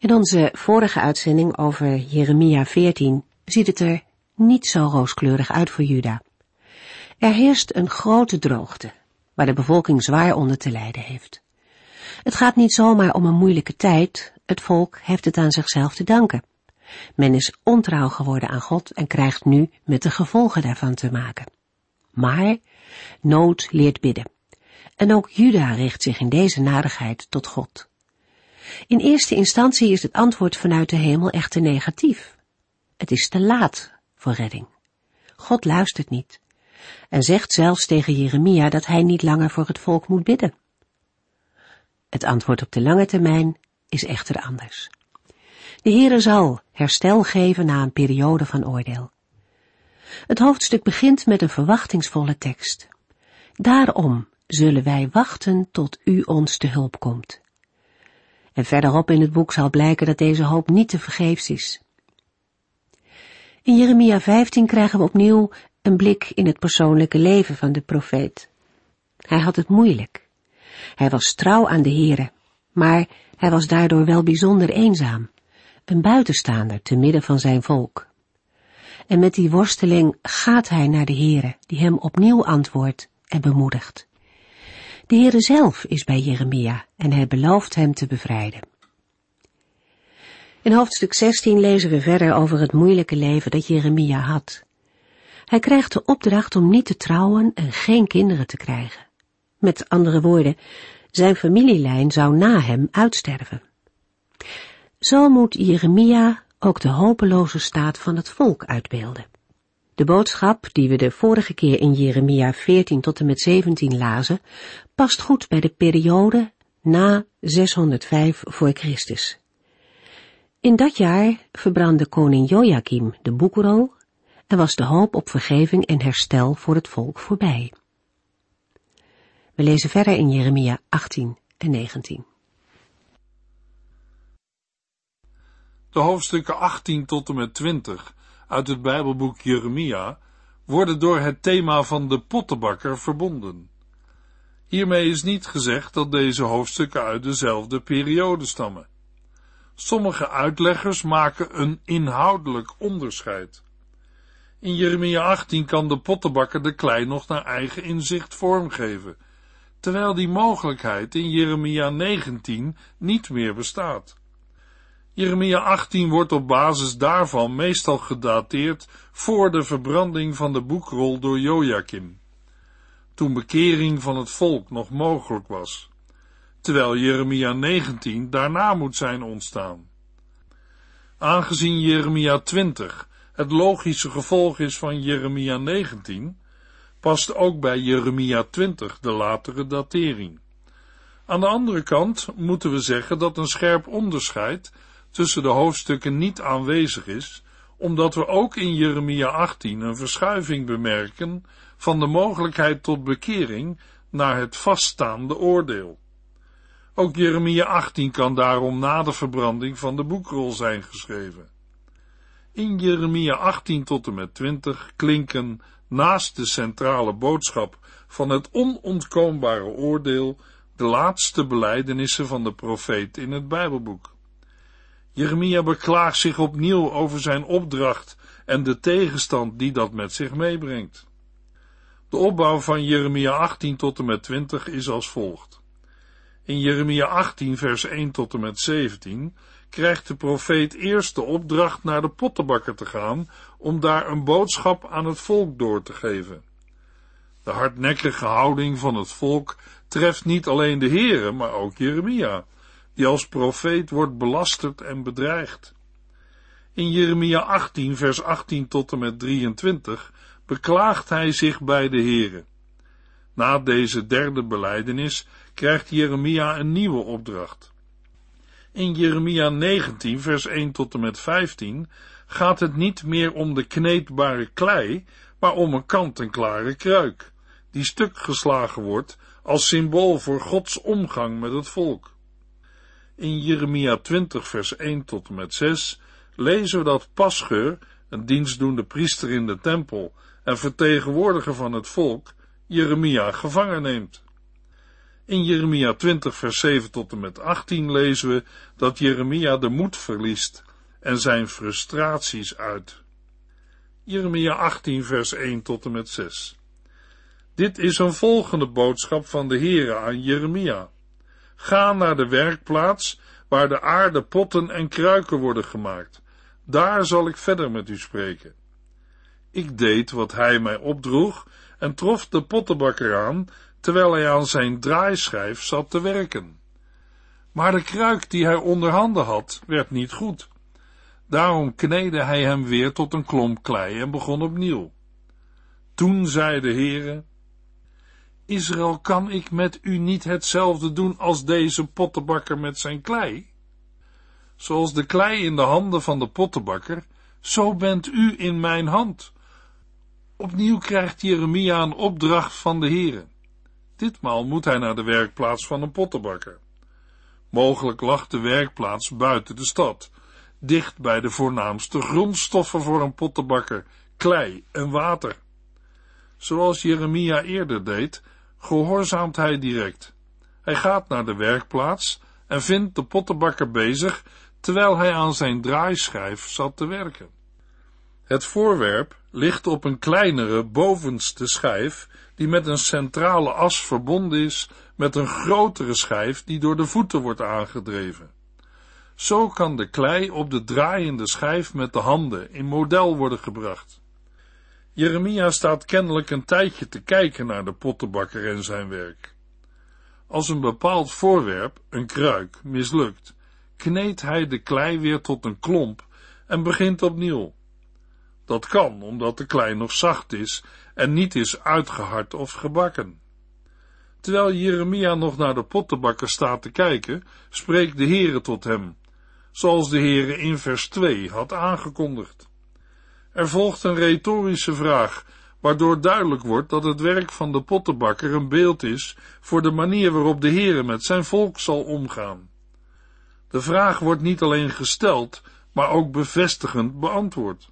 In onze vorige uitzending over Jeremia 14 ziet het er niet zo rooskleurig uit voor Juda. Er heerst een grote droogte, waar de bevolking zwaar onder te lijden heeft. Het gaat niet zomaar om een moeilijke tijd, het volk heeft het aan zichzelf te danken. Men is ontrouw geworden aan God en krijgt nu met de gevolgen daarvan te maken. Maar nood leert bidden. En ook Juda richt zich in deze narigheid tot God. In eerste instantie is het antwoord vanuit de hemel echter negatief. Het is te laat voor redding. God luistert niet en zegt zelfs tegen Jeremia dat hij niet langer voor het volk moet bidden. Het antwoord op de lange termijn is echter anders. De Heere zal herstel geven na een periode van oordeel. Het hoofdstuk begint met een verwachtingsvolle tekst. Daarom zullen wij wachten tot u ons te hulp komt. En verderop in het boek zal blijken dat deze hoop niet te vergeefs is. In Jeremia 15 krijgen we opnieuw een blik in het persoonlijke leven van de profeet. Hij had het moeilijk. Hij was trouw aan de Here, maar hij was daardoor wel bijzonder eenzaam, een buitenstaander te midden van zijn volk. En met die worsteling gaat hij naar de Here, die hem opnieuw antwoordt en bemoedigt. De Heere zelf is bij Jeremia en hij belooft hem te bevrijden. In hoofdstuk 16 lezen we verder over het moeilijke leven dat Jeremia had. Hij krijgt de opdracht om niet te trouwen en geen kinderen te krijgen. Met andere woorden, zijn familielijn zou na hem uitsterven. Zo moet Jeremia ook de hopeloze staat van het volk uitbeelden. De boodschap die we de vorige keer in Jeremia 14 tot en met 17 lazen, past goed bij de periode na 605 voor Christus. In dat jaar verbrandde koning Joachim de boekrol en was de hoop op vergeving en herstel voor het volk voorbij. We lezen verder in Jeremia 18 en 19. De hoofdstukken 18 tot en met 20 uit het Bijbelboek Jeremia worden door het thema van de pottenbakker verbonden. Hiermee is niet gezegd dat deze hoofdstukken uit dezelfde periode stammen. Sommige uitleggers maken een inhoudelijk onderscheid. In Jeremia 18 kan de pottenbakker de klei nog naar eigen inzicht vormgeven, terwijl die mogelijkheid in Jeremia 19 niet meer bestaat. Jeremia 18 wordt op basis daarvan meestal gedateerd voor de verbranding van de boekrol door Joachim, toen bekering van het volk nog mogelijk was, terwijl Jeremia 19 daarna moet zijn ontstaan. Aangezien Jeremia 20 het logische gevolg is van Jeremia 19, past ook bij Jeremia 20 de latere datering. Aan de andere kant moeten we zeggen dat een scherp onderscheid tussen de hoofdstukken niet aanwezig is, omdat we ook in Jeremia 18 een verschuiving bemerken van de mogelijkheid tot bekering naar het vaststaande oordeel. Ook Jeremia 18 kan daarom na de verbranding van de boekrol zijn geschreven. In Jeremia 18 tot en met 20 klinken naast de centrale boodschap van het onontkoombare oordeel de laatste belijdenissen van de profeet in het Bijbelboek. Jeremia beklaagt zich opnieuw over zijn opdracht en de tegenstand die dat met zich meebrengt. De opbouw van Jeremia 18 tot en met 20 is als volgt. In Jeremia 18 vers 1 tot en met 17 krijgt de profeet eerst de opdracht naar de pottenbakker te gaan om daar een boodschap aan het volk door te geven. De hardnekkige houding van het volk treft niet alleen de Heere, maar ook Jeremia, die als profeet wordt belasterd en bedreigd. In Jeremia 18, vers 18 tot en met 23 beklaagt hij zich bij de Heere. Na deze derde beleidenis krijgt Jeremia een nieuwe opdracht. In Jeremia 19, vers 1 tot en met 15 gaat het niet meer om de kneedbare klei, maar om een kant-en-klare kruik, die stuk geslagen wordt als symbool voor Gods omgang met het volk. In Jeremia 20, vers 1 tot en met 6 lezen we dat Pascheur, een dienstdoende priester in de tempel en vertegenwoordiger van het volk, Jeremia gevangen neemt. In Jeremia 20, vers 7 tot en met 18 lezen we dat Jeremia de moed verliest en zijn frustraties uit. Jeremia 18, vers 1 tot en met 6. Dit is een volgende boodschap van de Heere aan Jeremia. Ga naar de werkplaats waar de aarde potten en kruiken worden gemaakt. Daar zal ik verder met u spreken. Ik deed wat hij mij opdroeg en trof de pottenbakker aan, terwijl hij aan zijn draaischijf zat te werken. Maar de kruik die hij onder handen had, werd niet goed. Daarom kneedde hij hem weer tot een klomp klei en begon opnieuw. Toen zei de Heere, Israël, kan ik met u niet hetzelfde doen als deze pottenbakker met zijn klei? Zoals de klei in de handen van de pottenbakker, zo bent u in mijn hand. Opnieuw krijgt Jeremia een opdracht van de Heere. Ditmaal moet hij naar de werkplaats van een pottenbakker. Mogelijk lag de werkplaats buiten de stad, dicht bij de voornaamste grondstoffen voor een pottenbakker, klei en water. Zoals Jeremia eerder deed, gehoorzaamt hij direct. Hij gaat naar de werkplaats en vindt de pottenbakker bezig, terwijl hij aan zijn draaischijf zat te werken. Het voorwerp ligt op een kleinere bovenste schijf, die met een centrale as verbonden is met een grotere schijf die door de voeten wordt aangedreven. Zo kan de klei op de draaiende schijf met de handen in model worden gebracht. Jeremia staat kennelijk een tijdje te kijken naar de pottenbakker en zijn werk. Als een bepaald voorwerp, een kruik, mislukt, kneedt hij de klei weer tot een klomp en begint opnieuw. Dat kan omdat de klei nog zacht is en niet is uitgehard of gebakken. Terwijl Jeremia nog naar de pottenbakker staat te kijken, spreekt de Heere tot hem, zoals de Heere in vers 2 had aangekondigd. Er volgt een retorische vraag, waardoor duidelijk wordt dat het werk van de pottenbakker een beeld is voor de manier waarop de Heere met zijn volk zal omgaan. De vraag wordt niet alleen gesteld, maar ook bevestigend beantwoord.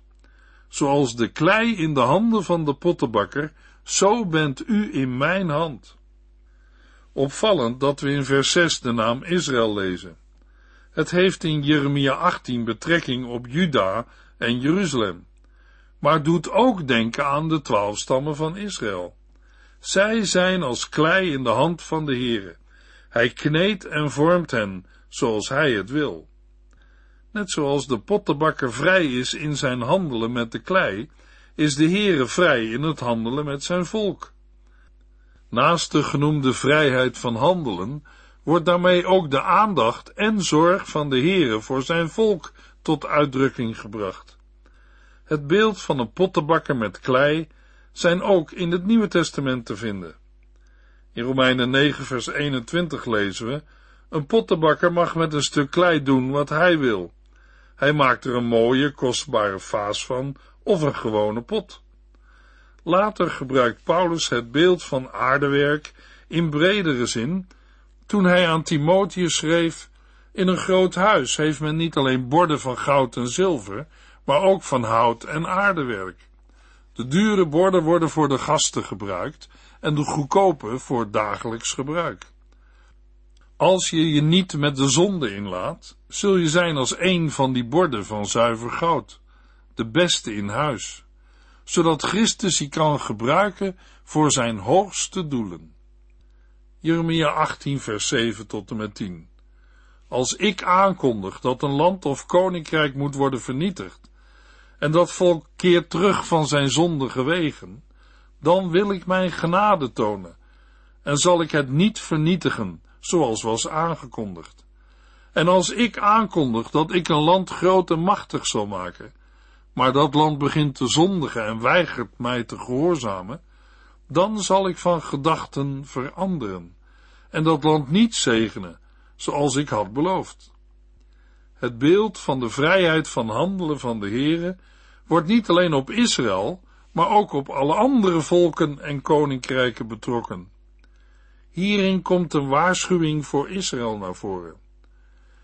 Zoals de klei in de handen van de pottenbakker, zo bent u in mijn hand. Opvallend dat we in vers 6 de naam Israël lezen. Het heeft in Jeremia 18 betrekking op Juda en Jeruzalem, maar doet ook denken aan de twaalf stammen van Israël. Zij zijn als klei in de hand van de Heere. Hij kneedt en vormt hen, zoals hij het wil. Net zoals de pottenbakker vrij is in zijn handelen met de klei, is de Heere vrij in het handelen met zijn volk. Naast de genoemde vrijheid van handelen, wordt daarmee ook de aandacht en zorg van de Heere voor zijn volk tot uitdrukking gebracht. Het beeld van een pottenbakker met klei zijn ook in het Nieuwe Testament te vinden. In Romeinen 9 vers 21 lezen we, een pottenbakker mag met een stuk klei doen wat hij wil. Hij maakt er een mooie, kostbare vaas van of een gewone pot. Later gebruikt Paulus het beeld van aardewerk in bredere zin, toen hij aan Timotheus schreef, in een groot huis heeft men niet alleen borden van goud en zilver, maar ook van hout en aardewerk. De dure borden worden voor de gasten gebruikt en de goedkope voor dagelijks gebruik. Als je je niet met de zonde inlaat, zul je zijn als een van die borden van zuiver goud, de beste in huis, zodat Christus je kan gebruiken voor zijn hoogste doelen. Jeremia 18 vers 7 tot en met 10 Als ik aankondig dat een land of koninkrijk moet worden vernietigd, en dat volk keert terug van zijn zondige wegen, dan wil ik mijn genade tonen, en zal ik het niet vernietigen, zoals was aangekondigd. En als ik aankondig dat ik een land groot en machtig zal maken, maar dat land begint te zondigen en weigert mij te gehoorzamen, dan zal ik van gedachten veranderen en dat land niet zegenen, zoals ik had beloofd. Het beeld van de vrijheid van handelen van de Heere wordt niet alleen op Israël, maar ook op alle andere volken en koninkrijken betrokken. Hierin komt een waarschuwing voor Israël naar voren.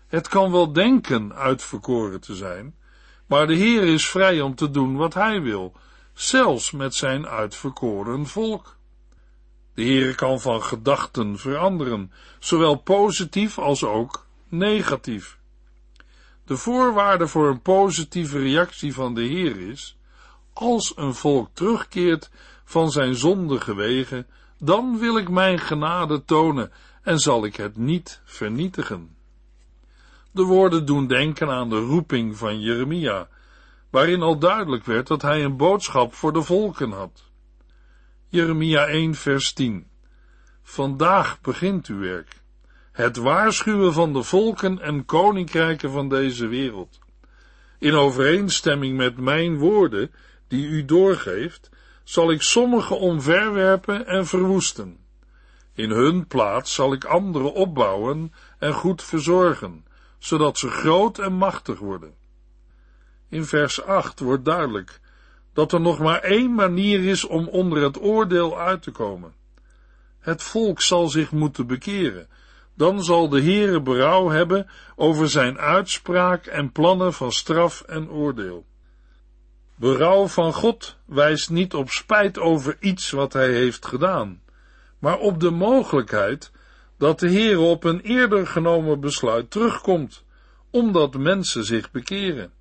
Het kan wel denken uitverkoren te zijn, maar de Heer is vrij om te doen wat hij wil, zelfs met zijn uitverkoren volk. De Heer kan van gedachten veranderen, zowel positief als ook negatief. De voorwaarde voor een positieve reactie van de Heer is, als een volk terugkeert van zijn zondige wegen, dan wil ik mijn genade tonen en zal ik het niet vernietigen. De woorden doen denken aan de roeping van Jeremia, waarin al duidelijk werd dat hij een boodschap voor de volken had. Jeremia 1 vers 10 Vandaag begint uw werk, het waarschuwen van de volken en koninkrijken van deze wereld. In overeenstemming met mijn woorden, die u doorgeeft, zal ik sommigen omverwerpen en verwoesten. In hun plaats zal ik anderen opbouwen en goed verzorgen, zodat ze groot en machtig worden. In vers 8 wordt duidelijk dat er nog maar één manier is om onder het oordeel uit te komen. Het volk zal zich moeten bekeren. Dan zal de Heere berouw hebben over zijn uitspraak en plannen van straf en oordeel. Berouw van God wijst niet op spijt over iets wat hij heeft gedaan, maar op de mogelijkheid dat de Heer op een eerder genomen besluit terugkomt, omdat mensen zich bekeren.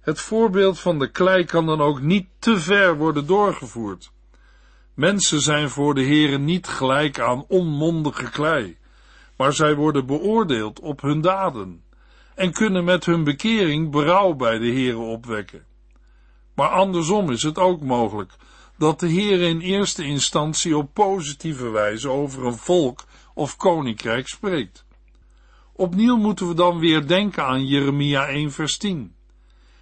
Het voorbeeld van de klei kan dan ook niet te ver worden doorgevoerd. Mensen zijn voor de Heere niet gelijk aan onmondige klei, maar zij worden beoordeeld op hun daden en kunnen met hun bekering berouw bij de Heere opwekken. Maar andersom is het ook mogelijk dat de Heer in eerste instantie op positieve wijze over een volk of koninkrijk spreekt. Opnieuw moeten we dan weer denken aan Jeremia 1 vers 10.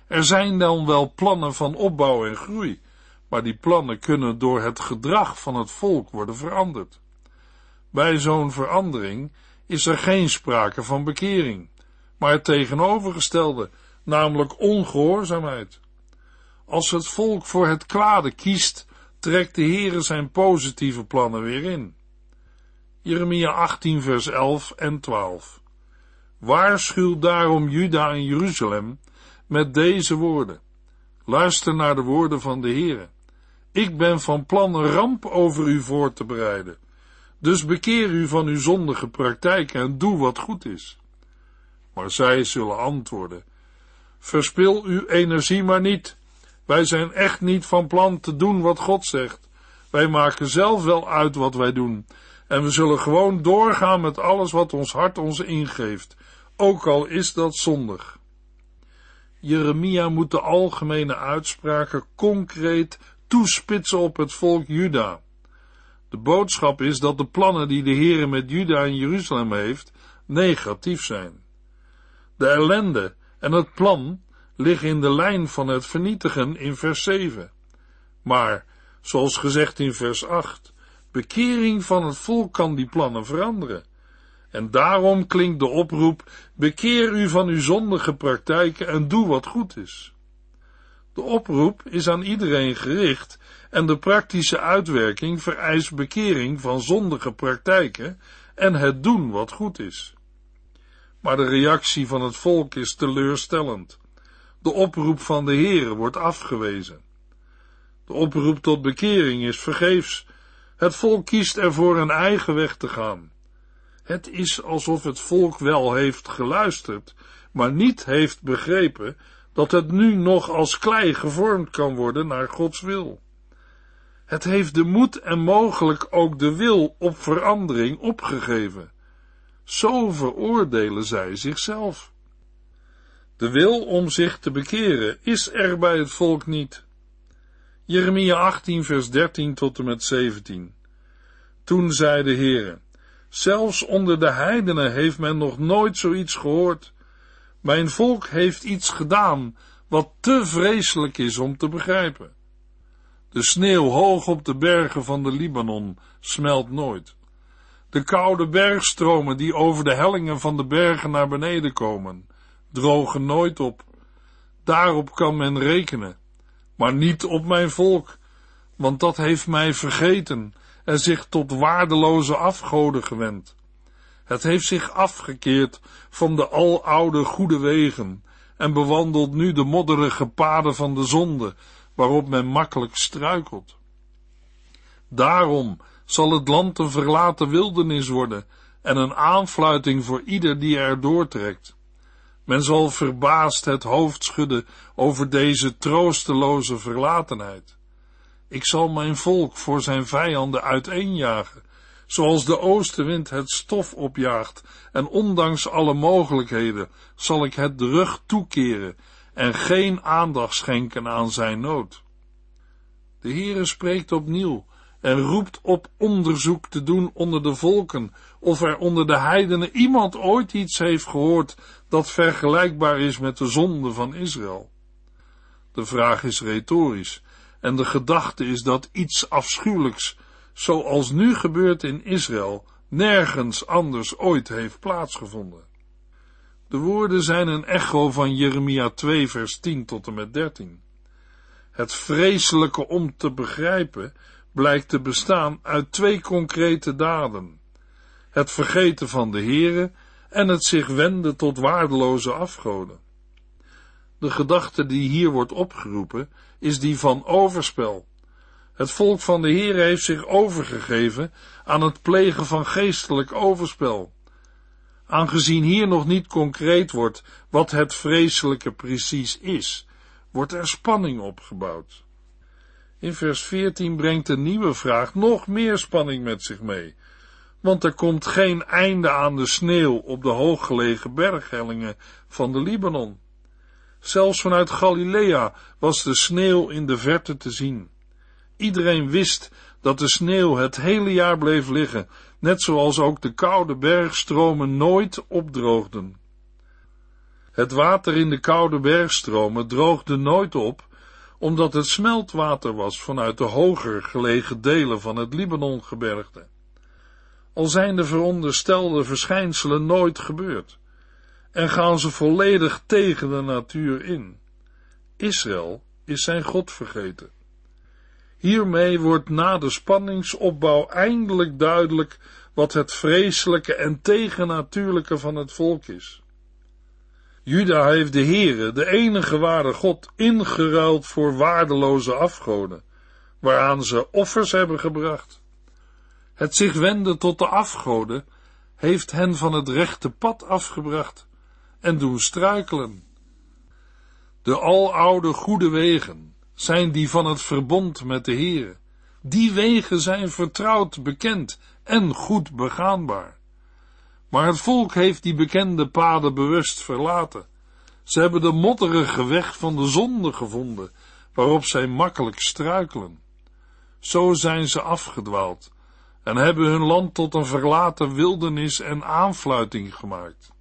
Er zijn dan wel plannen van opbouw en groei, maar die plannen kunnen door het gedrag van het volk worden veranderd. Bij zo'n verandering is er geen sprake van bekering, maar het tegenovergestelde, namelijk ongehoorzaamheid. Als het volk voor het kwade kiest, trekt de Heere zijn positieve plannen weer in. Jeremia 18 vers 11 en 12 Waarschuw daarom Juda en Jeruzalem met deze woorden. Luister naar de woorden van de Heere. Ik ben van plan ramp over u voor te bereiden. Dus bekeer u van uw zondige praktijken en doe wat goed is. Maar zij zullen antwoorden: Verspil uw energie maar niet. Wij zijn echt niet van plan te doen wat God zegt. Wij maken zelf wel uit wat wij doen. En we zullen gewoon doorgaan met alles wat ons hart ons ingeeft, ook al is dat zondig. Jeremia moet de algemene uitspraken concreet toespitsen op het volk Juda. De boodschap is dat de plannen die de Heere met Juda en Jeruzalem heeft, negatief zijn. De ellende en het plan liggen in de lijn van het vernietigen in vers 7. Maar, zoals gezegd in vers 8, bekering van het volk kan die plannen veranderen. En daarom klinkt de oproep: bekeer u van uw zondige praktijken en doe wat goed is. De oproep is aan iedereen gericht en de praktische uitwerking vereist bekering van zondige praktijken en het doen wat goed is. Maar de reactie van het volk is teleurstellend. De oproep van de Heere wordt afgewezen. De oproep tot bekering is vergeefs. Het volk kiest ervoor een eigen weg te gaan. Het is alsof het volk wel heeft geluisterd, maar niet heeft begrepen dat het nu nog als klei gevormd kan worden naar Gods wil. Het heeft de moed en mogelijk ook de wil op verandering opgegeven. Zo veroordelen zij zichzelf. De wil om zich te bekeren is er bij het volk niet. Jeremia 18 vers 13 tot en met 17. Toen zei de Heere, zelfs onder de heidenen heeft men nog nooit zoiets gehoord. Mijn volk heeft iets gedaan wat te vreselijk is om te begrijpen. De sneeuw hoog op de bergen van de Libanon smelt nooit. De koude bergstromen die over de hellingen van de bergen naar beneden komen, drogen nooit op. Daarop kan men rekenen, maar niet op mijn volk, want dat heeft mij vergeten en zich tot waardeloze afgoden gewend. Het heeft zich afgekeerd van de aloude goede wegen en bewandelt nu de modderige paden van de zonde, waarop men makkelijk struikelt. Daarom zal het land een verlaten wildernis worden en een aanfluiting voor ieder die er doortrekt. Men zal verbaasd het hoofd schudden over deze troosteloze verlatenheid. Ik zal mijn volk voor zijn vijanden uiteenjagen, zoals de oostenwind het stof opjaagt, en ondanks alle mogelijkheden zal ik het de rug toekeren en geen aandacht schenken aan zijn nood. De Heere spreekt opnieuw en roept op onderzoek te doen onder de volken, of er onder de heidenen iemand ooit iets heeft gehoord dat vergelijkbaar is met de zonde van Israël. De vraag is retorisch, en de gedachte is dat iets afschuwelijks, zoals nu gebeurt in Israël, nergens anders ooit heeft plaatsgevonden. De woorden zijn een echo van Jeremia 2 vers 10 tot en met 13. Het vreselijke om te begrijpen blijkt te bestaan uit twee concrete daden. Het vergeten van de Here en het zich wenden tot waardeloze afgoden. De gedachte die hier wordt opgeroepen is die van overspel. Het volk van de Heer heeft zich overgegeven aan het plegen van geestelijk overspel. Aangezien hier nog niet concreet wordt wat het vreselijke precies is, wordt er spanning opgebouwd. In vers 14 brengt de nieuwe vraag nog meer spanning met zich mee, want er komt geen einde aan de sneeuw op de hooggelegen berghellingen van de Libanon. Zelfs vanuit Galilea was de sneeuw in de verte te zien. Iedereen wist dat de sneeuw het hele jaar bleef liggen, net zoals ook de koude bergstromen nooit opdroogden. Het water in de koude bergstromen droogde nooit op, omdat het smeltwater was vanuit de hoger gelegen delen van het Libanongebergte. Al zijn de veronderstelde verschijnselen nooit gebeurd, en gaan ze volledig tegen de natuur in. Israël is zijn God vergeten. Hiermee wordt na de spanningsopbouw eindelijk duidelijk wat het vreselijke en tegennatuurlijke van het volk is. Juda heeft de Heere, de enige ware God, ingeruild voor waardeloze afgoden, waaraan ze offers hebben gebracht. Het zich wenden tot de afgoden heeft hen van het rechte pad afgebracht en doen struikelen. De aloude goede wegen zijn die van het verbond met de Heere. Die wegen zijn vertrouwd, bekend en goed begaanbaar. Maar het volk heeft die bekende paden bewust verlaten. Ze hebben de modderige weg van de zonde gevonden, waarop zij makkelijk struikelen. Zo zijn ze afgedwaald en hebben hun land tot een verlaten wildernis en aanfluiting gemaakt.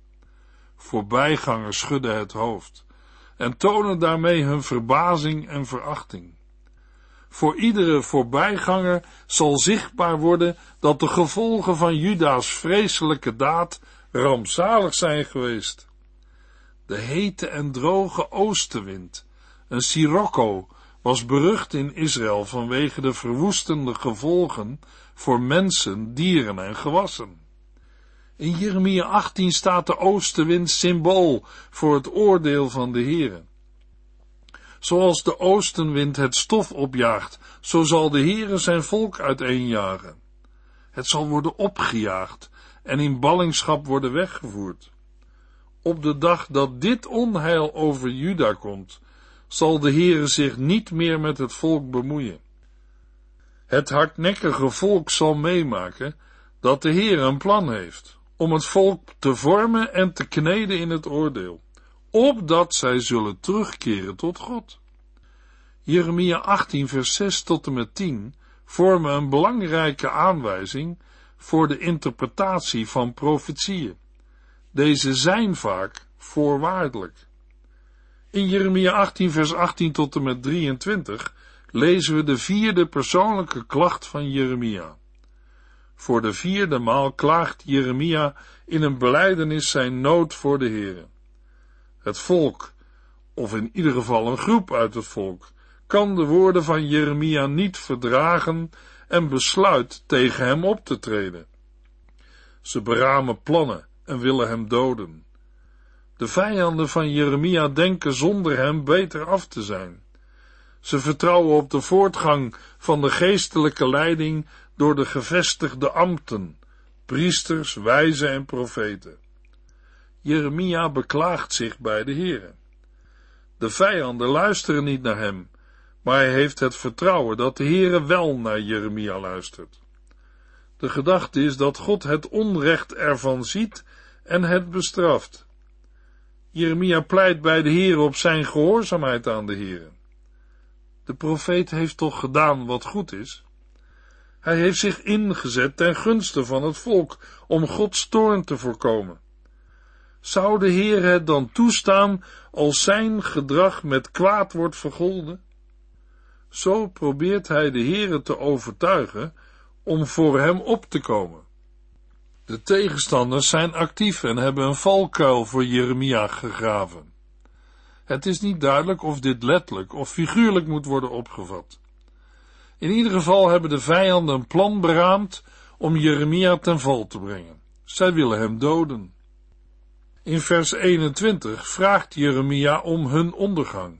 Voorbijgangers schudden het hoofd en tonen daarmee hun verbazing en verachting. Voor iedere voorbijganger zal zichtbaar worden dat de gevolgen van Juda's vreselijke daad rampzalig zijn geweest. De hete en droge oostenwind, een sirocco, was berucht in Israël vanwege de verwoestende gevolgen voor mensen, dieren en gewassen. In Jeremia 18 staat de oostenwind symbool voor het oordeel van de Heere. Zoals de oostenwind het stof opjaagt, zo zal de Heere zijn volk uiteenjagen. Het zal worden opgejaagd en in ballingschap worden weggevoerd. Op de dag dat dit onheil over Juda komt, zal de Heere zich niet meer met het volk bemoeien. Het hardnekkige volk zal meemaken dat de Heer een plan heeft om het volk te vormen en te kneden in het oordeel, opdat zij zullen terugkeren tot God. Jeremia 18 vers 6 tot en met 10 vormen een belangrijke aanwijzing voor de interpretatie van profetieën. Deze zijn vaak voorwaardelijk. In Jeremia 18 vers 18 tot en met 23 lezen we de vierde persoonlijke klacht van Jeremia. Voor de vierde maal klaagt Jeremia in een beleidenis zijn nood voor de Heere. Het volk, of in ieder geval een groep uit het volk, kan de woorden van Jeremia niet verdragen en besluit tegen hem op te treden. Ze beramen plannen en willen hem doden. De vijanden van Jeremia denken zonder hem beter af te zijn. Ze vertrouwen op de voortgang van de geestelijke leiding door de gevestigde ambten, priesters, wijzen en profeten. Jeremia beklaagt zich bij de Heere. De vijanden luisteren niet naar hem, maar hij heeft het vertrouwen dat de Heere wel naar Jeremia luistert. De gedachte is dat God het onrecht ervan ziet en het bestraft. Jeremia pleit bij de Heere op zijn gehoorzaamheid aan de Heere. De profeet heeft toch gedaan wat goed is? Hij heeft zich ingezet ten gunste van het volk om Gods toorn te voorkomen. Zou de Heer het dan toestaan als zijn gedrag met kwaad wordt vergolden? Zo probeert hij de Heere te overtuigen om voor hem op te komen. De tegenstanders zijn actief en hebben een valkuil voor Jeremia gegraven. Het is niet duidelijk of dit letterlijk of figuurlijk moet worden opgevat. In ieder geval hebben de vijanden een plan beraamd om Jeremia ten val te brengen. Zij willen hem doden. In vers 21 vraagt Jeremia om hun ondergang.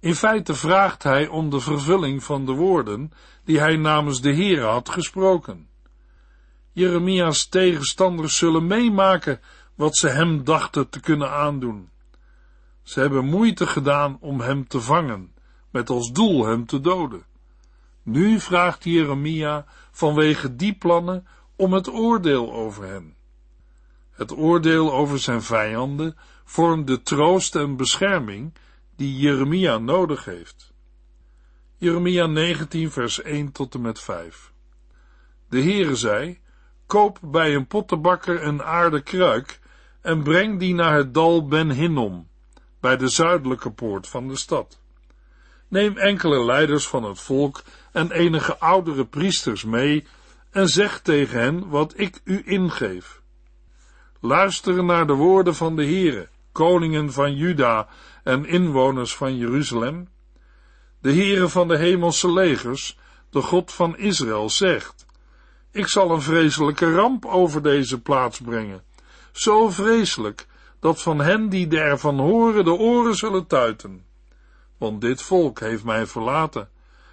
In feite vraagt hij om de vervulling van de woorden die hij namens de Heere had gesproken. Jeremia's tegenstanders zullen meemaken wat ze hem dachten te kunnen aandoen. Ze hebben moeite gedaan om hem te vangen, met als doel hem te doden. Nu vraagt Jeremia vanwege die plannen om het oordeel over hen. Het oordeel over zijn vijanden vormt de troost en bescherming die Jeremia nodig heeft. Jeremia 19 vers 1 tot en met 5 De Heere zei, koop bij een pottenbakker een aarde kruik en breng die naar het dal Ben Hinnom, bij de zuidelijke poort van de stad. Neem enkele leiders van het volk en enige oudere priesters mee en zeg tegen hen wat ik u ingeef. Luisteren naar de woorden van de Heere, koningen van Juda en inwoners van Jeruzalem. De Heere van de hemelse legers, de God van Israël, zegt, ik zal een vreselijke ramp over deze plaats brengen, zo vreselijk, dat van hen die ervan horen de oren zullen tuiten. Want dit volk heeft mij verlaten,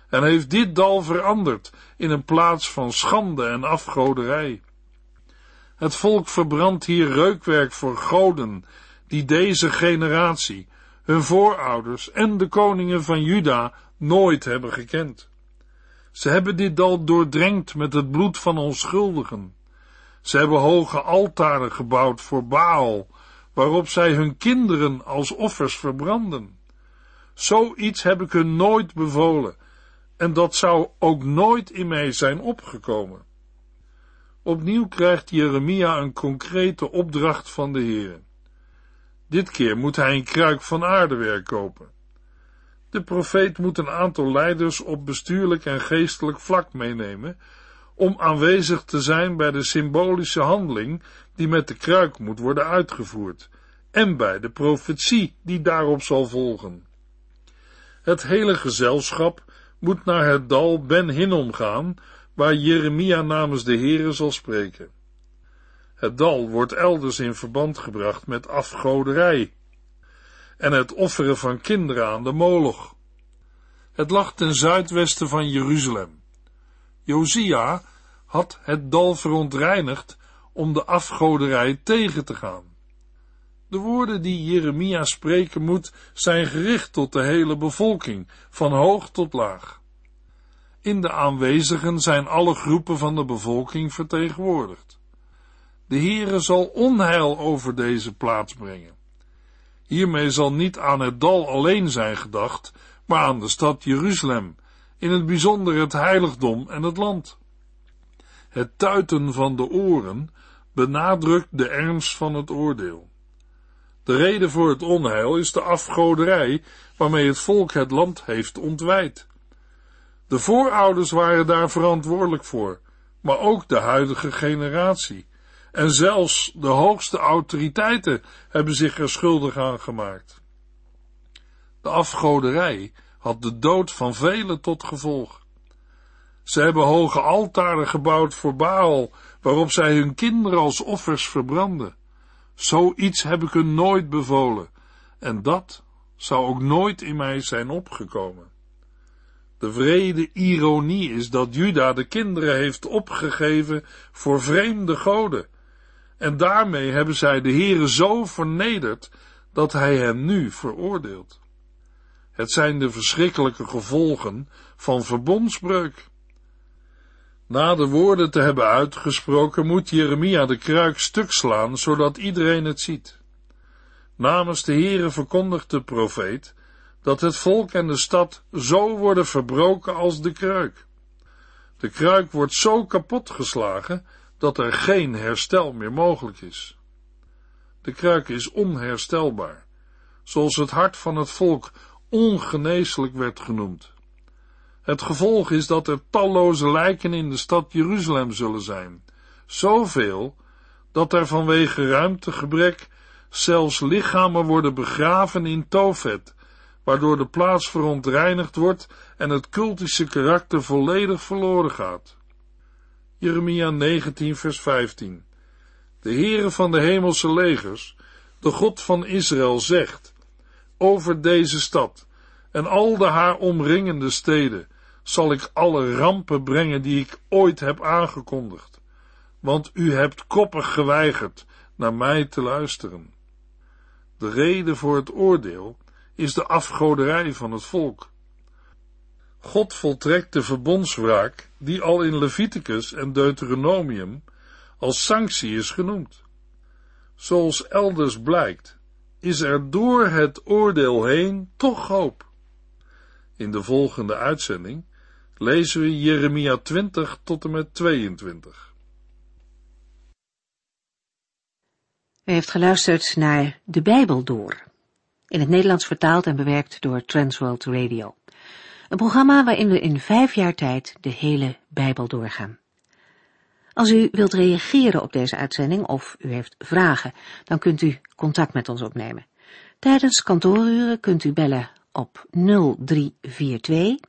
en heeft dit dal veranderd in een plaats van schande en afgoderij. Het volk verbrandt hier reukwerk voor goden, die deze generatie, hun voorouders en de koningen van Juda nooit hebben gekend. Ze hebben dit dal doordrenkt met het bloed van onschuldigen. Ze hebben hoge altaren gebouwd voor Baal, waarop zij hun kinderen als offers verbranden. Zoiets heb ik hun nooit bevolen, en dat zou ook nooit in mij zijn opgekomen. Opnieuw krijgt Jeremia een concrete opdracht van de Heer. Dit keer moet hij een kruik van aardewerk kopen. De profeet moet een aantal leiders op bestuurlijk en geestelijk vlak meenemen, om aanwezig te zijn bij de symbolische handeling die met de kruik moet worden uitgevoerd, en bij de profetie die daarop zal volgen. Het hele gezelschap moet naar het dal Ben Hinnom gaan, waar Jeremia namens de Heere zal spreken. Het dal wordt elders in verband gebracht met afgoderij en het offeren van kinderen aan de moloch. Het lag ten zuidwesten van Jeruzalem. Josia had het dal verontreinigd om de afgoderij tegen te gaan. De woorden die Jeremia spreken moet zijn gericht tot de hele bevolking, van hoog tot laag. In de aanwezigen zijn alle groepen van de bevolking vertegenwoordigd. De Heere zal onheil over deze plaats brengen. Hiermee zal niet aan het dal alleen zijn gedacht, maar aan de stad Jeruzalem, in het bijzonder het heiligdom en het land. Het tuiten van de oren benadrukt de ernst van het oordeel. De reden voor het onheil is de afgoderij waarmee het volk het land heeft ontwijd. De voorouders waren daar verantwoordelijk voor, maar ook de huidige generatie, En zelfs de hoogste autoriteiten hebben zich er schuldig aan gemaakt. De afgoderij had de dood van velen tot gevolg. Ze hebben hoge altaren gebouwd voor Baal, waarop zij hun kinderen als offers verbranden. Zoiets heb ik hun nooit bevolen, en dat zou ook nooit in mij zijn opgekomen. De vrede ironie is dat Juda de kinderen heeft opgegeven voor vreemde goden, en daarmee hebben zij de Heere zo vernederd dat hij hen nu veroordeelt. Het zijn de verschrikkelijke gevolgen van verbondsbreuk. Na de woorden te hebben uitgesproken, moet Jeremia de kruik stuk slaan, zodat iedereen het ziet. Namens de Heere verkondigt de profeet dat het volk en de stad zo worden verbroken als de kruik. De kruik wordt zo kapot geslagen dat er geen herstel meer mogelijk is. De kruik is onherstelbaar, zoals het hart van het volk ongeneeslijk werd genoemd. Het gevolg is dat er talloze lijken in de stad Jeruzalem zullen zijn, zoveel dat er vanwege ruimtegebrek zelfs lichamen worden begraven in Tofet, waardoor de plaats verontreinigd wordt en het cultische karakter volledig verloren gaat. Jeremia 19 vers 15 De Heere van de hemelse legers, de God van Israël zegt over deze stad en al de haar omringende steden zal ik alle rampen brengen die ik ooit heb aangekondigd, want u hebt koppig geweigerd naar mij te luisteren. De reden voor het oordeel is de afgoderij van het volk. God voltrekt de verbondswraak die al in Leviticus en Deuteronomium als sanctie is genoemd. Zoals elders blijkt, is er door het oordeel heen toch hoop. In de volgende uitzending lezen we Jeremia 20 tot en met 22. U heeft geluisterd naar De Bijbel Door, in het Nederlands vertaald en bewerkt door Transworld Radio. Een programma waarin we in vijf jaar tijd de hele Bijbel doorgaan. Als u wilt reageren op deze uitzending of u heeft vragen, dan kunt u contact met ons opnemen. Tijdens kantooruren kunt u bellen op 0342